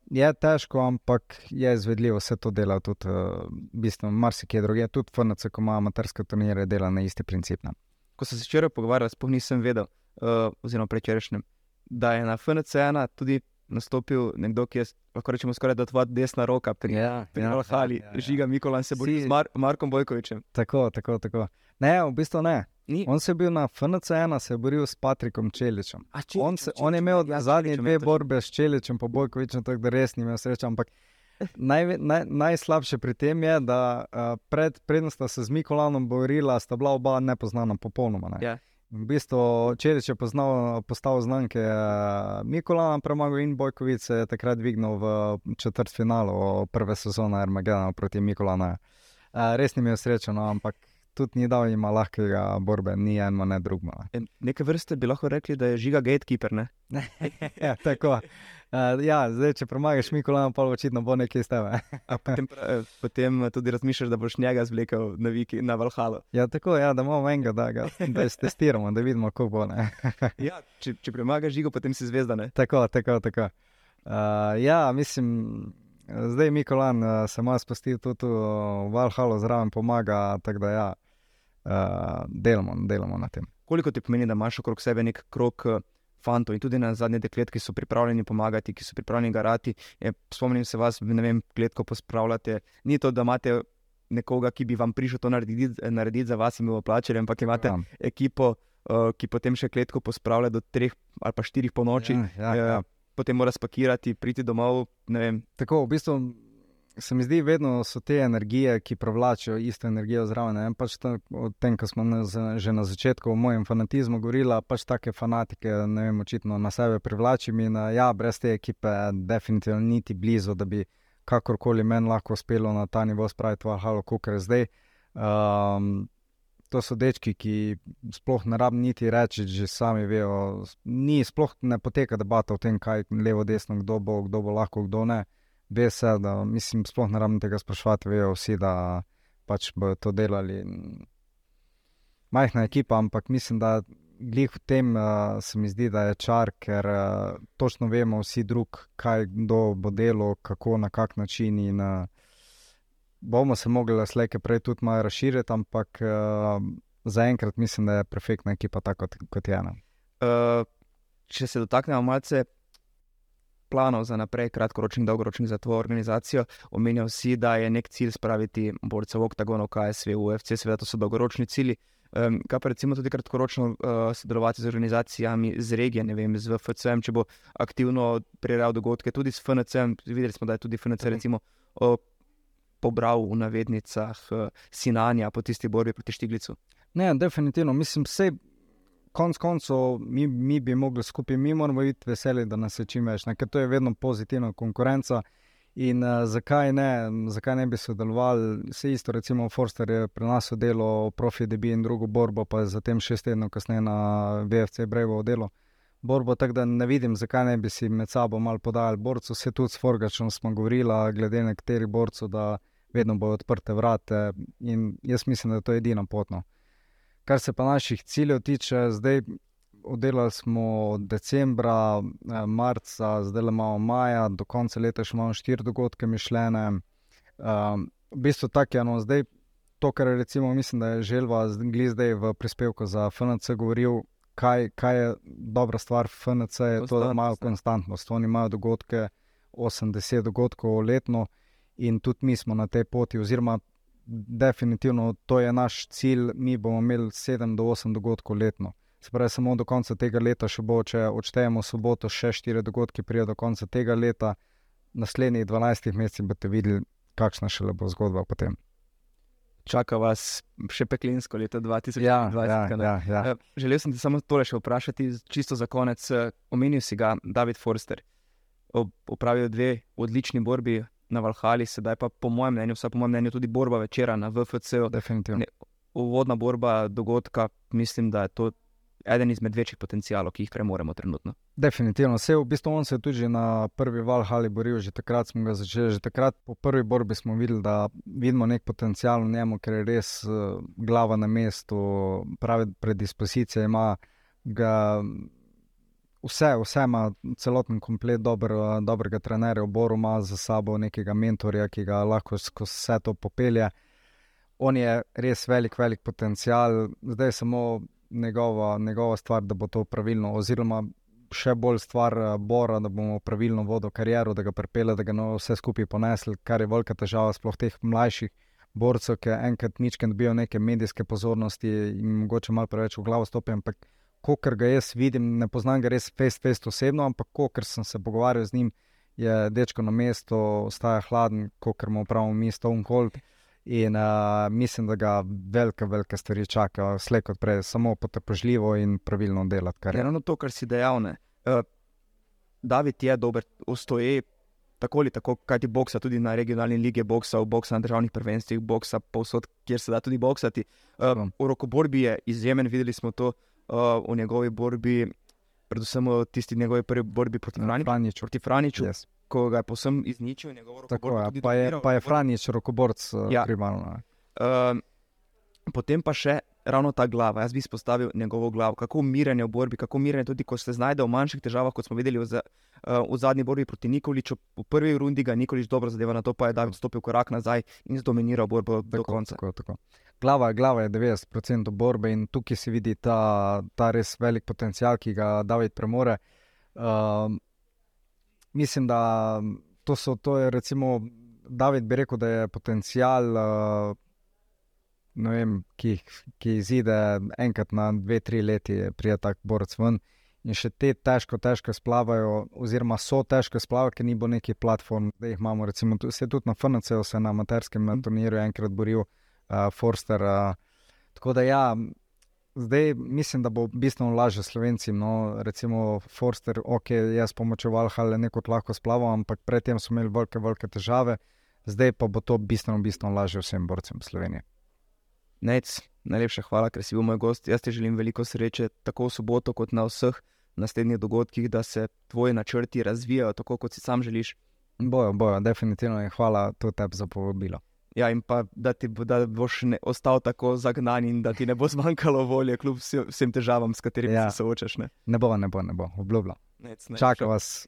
je težko, ampak je izvedljivo, vse to dela tudi, uh, bistveno, marsikje drugje, tudi FNC, ko ima amaterske turnire, dela na isti princip. Ne. Ko sem se včeraj pogovarjal, sploh nisem vedel, uh, oziroma prečerajšnjem, da je na FNC1 tudi nastopil nekdo, ki je lahko rečemo skoraj da tvoja desna roka pri Ja, Pri Valhali, Žiga Mikolan se bori Si- z Mar Markom Bojkovičem. Tako, tako, tako. Ne, v bistvu ne. Ni. On se je bil na FNC1, se je boril s Patrikom Čeličem. A, On, se, on je imel ja, zadnje Čeličem, dve borbe s Čeličem, pa Bojkovičem, tako da res ni imel sreče. Ampak najve, naj, najslabše pri tem je, da uh, pred, predtem sta se z Mikolanom borila, sta bila oba nepoznana, popolnoma. Ne. Ja. V bistvu Čelič je poznal, postal znamke uh, Mikolana, premagal in Bojkovič se je takrat dvignil v četrt finalu prve sezone Armagedana proti Mikolanu. Uh, res ni imel sreče, no, ampak tudi ni dal jima lahkega borbe, ni eno, ne drugo. Ne. Neke vrste bi lahko rekli, da je Žiga gatekeeper. Ne? ja, tako. Uh, ja, zdaj, če premagaš Mikolana, pa očitno bo nekaj iz tebe. Potem, eh, potem tudi razmišljaš, da boš njega zvlekel na, Viki, na Valhalo. ja, tako, ja, da imamo enega, da ga testiramo, da vidimo, kako bo. Ja, če, če premagaš Žigo, potem si zvezda. Ne? Tako, tako, tako. Uh, ja, mislim, zdaj Mikolan uh, se ima spustil tudi v Valhalo, zraven pomaga, tako da ja, uh, delamo, delamo na tem. Koliko ti pomeni, da imaš okrog sebe nek krok eh, fantov in tudi na zadnje deklet, ki so pripravljeni pomagati, ki so pripravljeni garati. Je, spomnim se vas, ne vem, kletko pospravljate. Ni to, da imate nekoga, ki bi vam prišel to narediti, narediti za vas in bi plačali, ampak imate Ja, ekipo, uh, ki potem še kletko pospravlja do treh ali pa štirih po noči. ja, ja, ja. Potem mora spakirati, priti domov. Tako, v bistvu se mi zdi, vedno so te energije, ki privlačijo isto energijo zraven. Pač ta, o tem, kar smo na, že na začetku v mojem fanatizmu govorili, pač take fanatike, ne vem, očitno na sebe privlačim. In uh, ja, brez te ekipe, definitivno niti blizu, da bi kakorkoli meni lahko uspelo na ta nivo spraviti v Halo, je zdaj. Um, to so dečki, ki sploh ne rabim niti reči, že sami vejo. Ni, sploh ne poteka debata o tem, kaj je levo, desno, kdo bo, kdo bo lahko, kdo ne. Ve se, da mislim, sploh ne rabim tega sprašovati, vejo vsi, da pač bodo to delali. Majhna ekipa, ampak mislim, da glih v tem uh, se mi zdi, da je čar, ker uh, točno vemo vsi drug, kaj kdo bo delal, kako, na kak način. In, uh, bomo se mogli slejke prej tudi malo razširiti, ampak zaenkrat mislim, da je perfektna ekipa, tako kot je ena. Uh, če se dotaknemo malce planov za naprej, kratkoročnih, dolgoročnih za tvojo organizacijo, omenjal si, da je nek cilj spraviti borce v oktagon, v KSV, UFC, seveda to so dolgoročni cilji. Um, kaj pa recimo tudi kratkoročno uh, sodelovati z organizacijami z regije, ne vem, z VFC-jem, če bo aktivno prirejal dogodke, tudi s FNC-jem, videli smo, da je tudi FNC recimo uh, pobral v navednicah uh, sinanja po tisti borbi proti Štiglicu. Ne, definitivno, mislim, vse. Konec koncev, mi, mi bi mogli skupaj, mi moramo biti veseli, da nas je čim več, ker to je vedno pozitivna konkurenca. In uh, zakaj, ne, zakaj ne bi sodelovali, vse isto, recimo Forster je pri nas delo, profi debi in drugo borbo, pa je zatem šest tednov kasneje na VFC Brevo delo. Borbo, tako da ne vidim, zakaj ne bi si med sabo mal podajali borcev. Se tudi s Forgačem smo govorili, glede nekaterih borcev, da vedno bojo odprte vrate in jaz mislim, da je to edina potno. Kar se pa naših ciljev tiče, zdaj oddelali smo decembra, eh, marca, zdaj le imamo maja, do konca leta še imamo štiri dogodke mišljene. Um, v bistvu tako je, no, zdaj to, kar recimo, mislim, da je Želva zdaj, zdaj v prispevku za FNC govoril, kaj, kaj je dobra stvar FNC, je to, da imajo konstantnost. Oni imajo dogodke, 80 dogodkov letno in tudi mi smo na tej poti, oziroma definitivno to je naš cilj, mi bomo imeli 7 do 8 dogodkov letno. Se pravi, samo do konca tega leta še bo, če odštejemo soboto, še 4 dogodke, prije do konca tega leta, naslednjih 12 mesecih boste videli, kakšna še le bo zgodba potem. Čaka vas še peklinsko leto 2020. Ja, ja, ja, ja. Eh, Želel sem te samo tole še vprašati, čisto za konec. Eh, Omenil si ga David Forster. Opravil dve odlični borbi na Valhali, sedaj pa po mojem mnenju, vsaj po mojem mnenju, tudi borba večera na VFC-u. Definitivno. Uvodna borba dogodka, mislim, da je to eden izmed večjih potencijalov, ki jih premoremo trenutno. Definitivno. Vse v bistvu on se je tudi na prvi Valhali boril, že takrat smo ga začeli. Že takrat po prvi borbi smo videli, da vidimo nek potencijal v njemu, ker je res uh, glava na mestu, pravi predispozicije ima. Ga, vse, vse ima, celoten komplet dober, dobrega trenerja, v Boru ima za sabo nekega mentorja, ki ga lahko skozi vse to popelje. On je res velik, velik potencial, zdaj je samo njegova, njegova stvar, da bo to pravilno, oziroma še bolj stvar Bora, da bomo pravilno vodili kariero, da ga pripelje, da ga no vse skupaj ponesli, kar je velika težava, sploh teh mlajših. Borcev, ki enkrat ničkrat dobijo neke medijske pozornosti in mogoče malo preveč v glavo stopijo, ampak kot ga jaz vidim, ne poznam ga res face-to-face osebno, ampak kot sem se pogovarjal z njim, je dečko na mestu, ostaja hladen, kot mu pravimo, mi Stone Cold. In uh, mislim, da ga velike, velike stvari čakajo, slej kot prej, samo potrpežljivo in pravilno delati. Kar je eno to, kar si dejal. Uh, David je dober, ustoji tako ali tako, kaj ti boksa, tudi na regionalni lige boksa, boksa na državnih prvenstvih, boksa povsod, kjer se da tudi boksati. Uh, v rokoborbi je izjemen, videli smo to uh, v njegovi borbi, predvsem v tisti njegovi prvi borbi proti Franiču. Proti Franiču. Yes. Ko ga je posem izničil, tako je. Pa je, pa je Franič rokoborc, ja. primarno. Uh, potem pa še ravno ta glava. Jaz bi izpostavil njegovo glavo, kako umiranje v borbi, kako umiranje tudi, ko se znajde v manjših težavah, kot smo videli v, uh, v zadnji borbi proti Nikoliču. V prvi rundi ga Nikolič dobro zadeva, na to pa je David stopil korak nazaj in zdominiral borbo tako, do konca. Tako, tako. Glava, glava je 90% borbe in tukaj se vidi ta, ta res velik potencial, ki ga David premore. Uh, mislim, da to, so, to je recimo. David bi rekel, da je potencial uh, vem, ki, ki izide enkrat na dve, tri leti, prije tak borec ven. In še te težko, težko splavajo, oziroma so težko splavajo, ker ni bo neki platform, da jih imamo. Recimo, se tudi na FNC-u se na amaterskem mm. turnirju enkrat boril uh, Forster. Uh, tako da ja. Zdaj mislim, da bo bistveno lažje slovencem. No, recimo, Forster, ok, jaz pomočeval, ali neko lahko splavam, ampak predtem smo imeli velike, velike težave, zdaj pa bo to bistveno, bistveno lažje vsem borcem Slovenije. Nec, najlepša hvala, ker si bil moj gost. Jaz ti želim veliko sreče, tako v soboto, kot na vseh naslednjih dogodkih, da se tvoji načrti razvijajo tako, kot si sam želiš. Bojo, bojo, definitivno in hvala tudi tebi za povabilo. Ja, in pa da ti bo, da boš ne, ostal tako zagnan in da ti ne bo zmanjkalo volje, kljub vsem težavam, s katerimi ja. se soočaš. Ne? ne bo, ne bo, ne bo, obljubljam. Čaka vas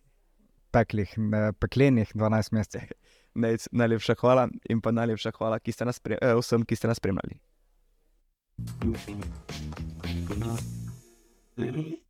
peklih, ne, peklenih 12 mesecev. Najlepša hvala in pa najlepša hvala ki pre, eh, vsem, ki ste nas spremljali. 嗯。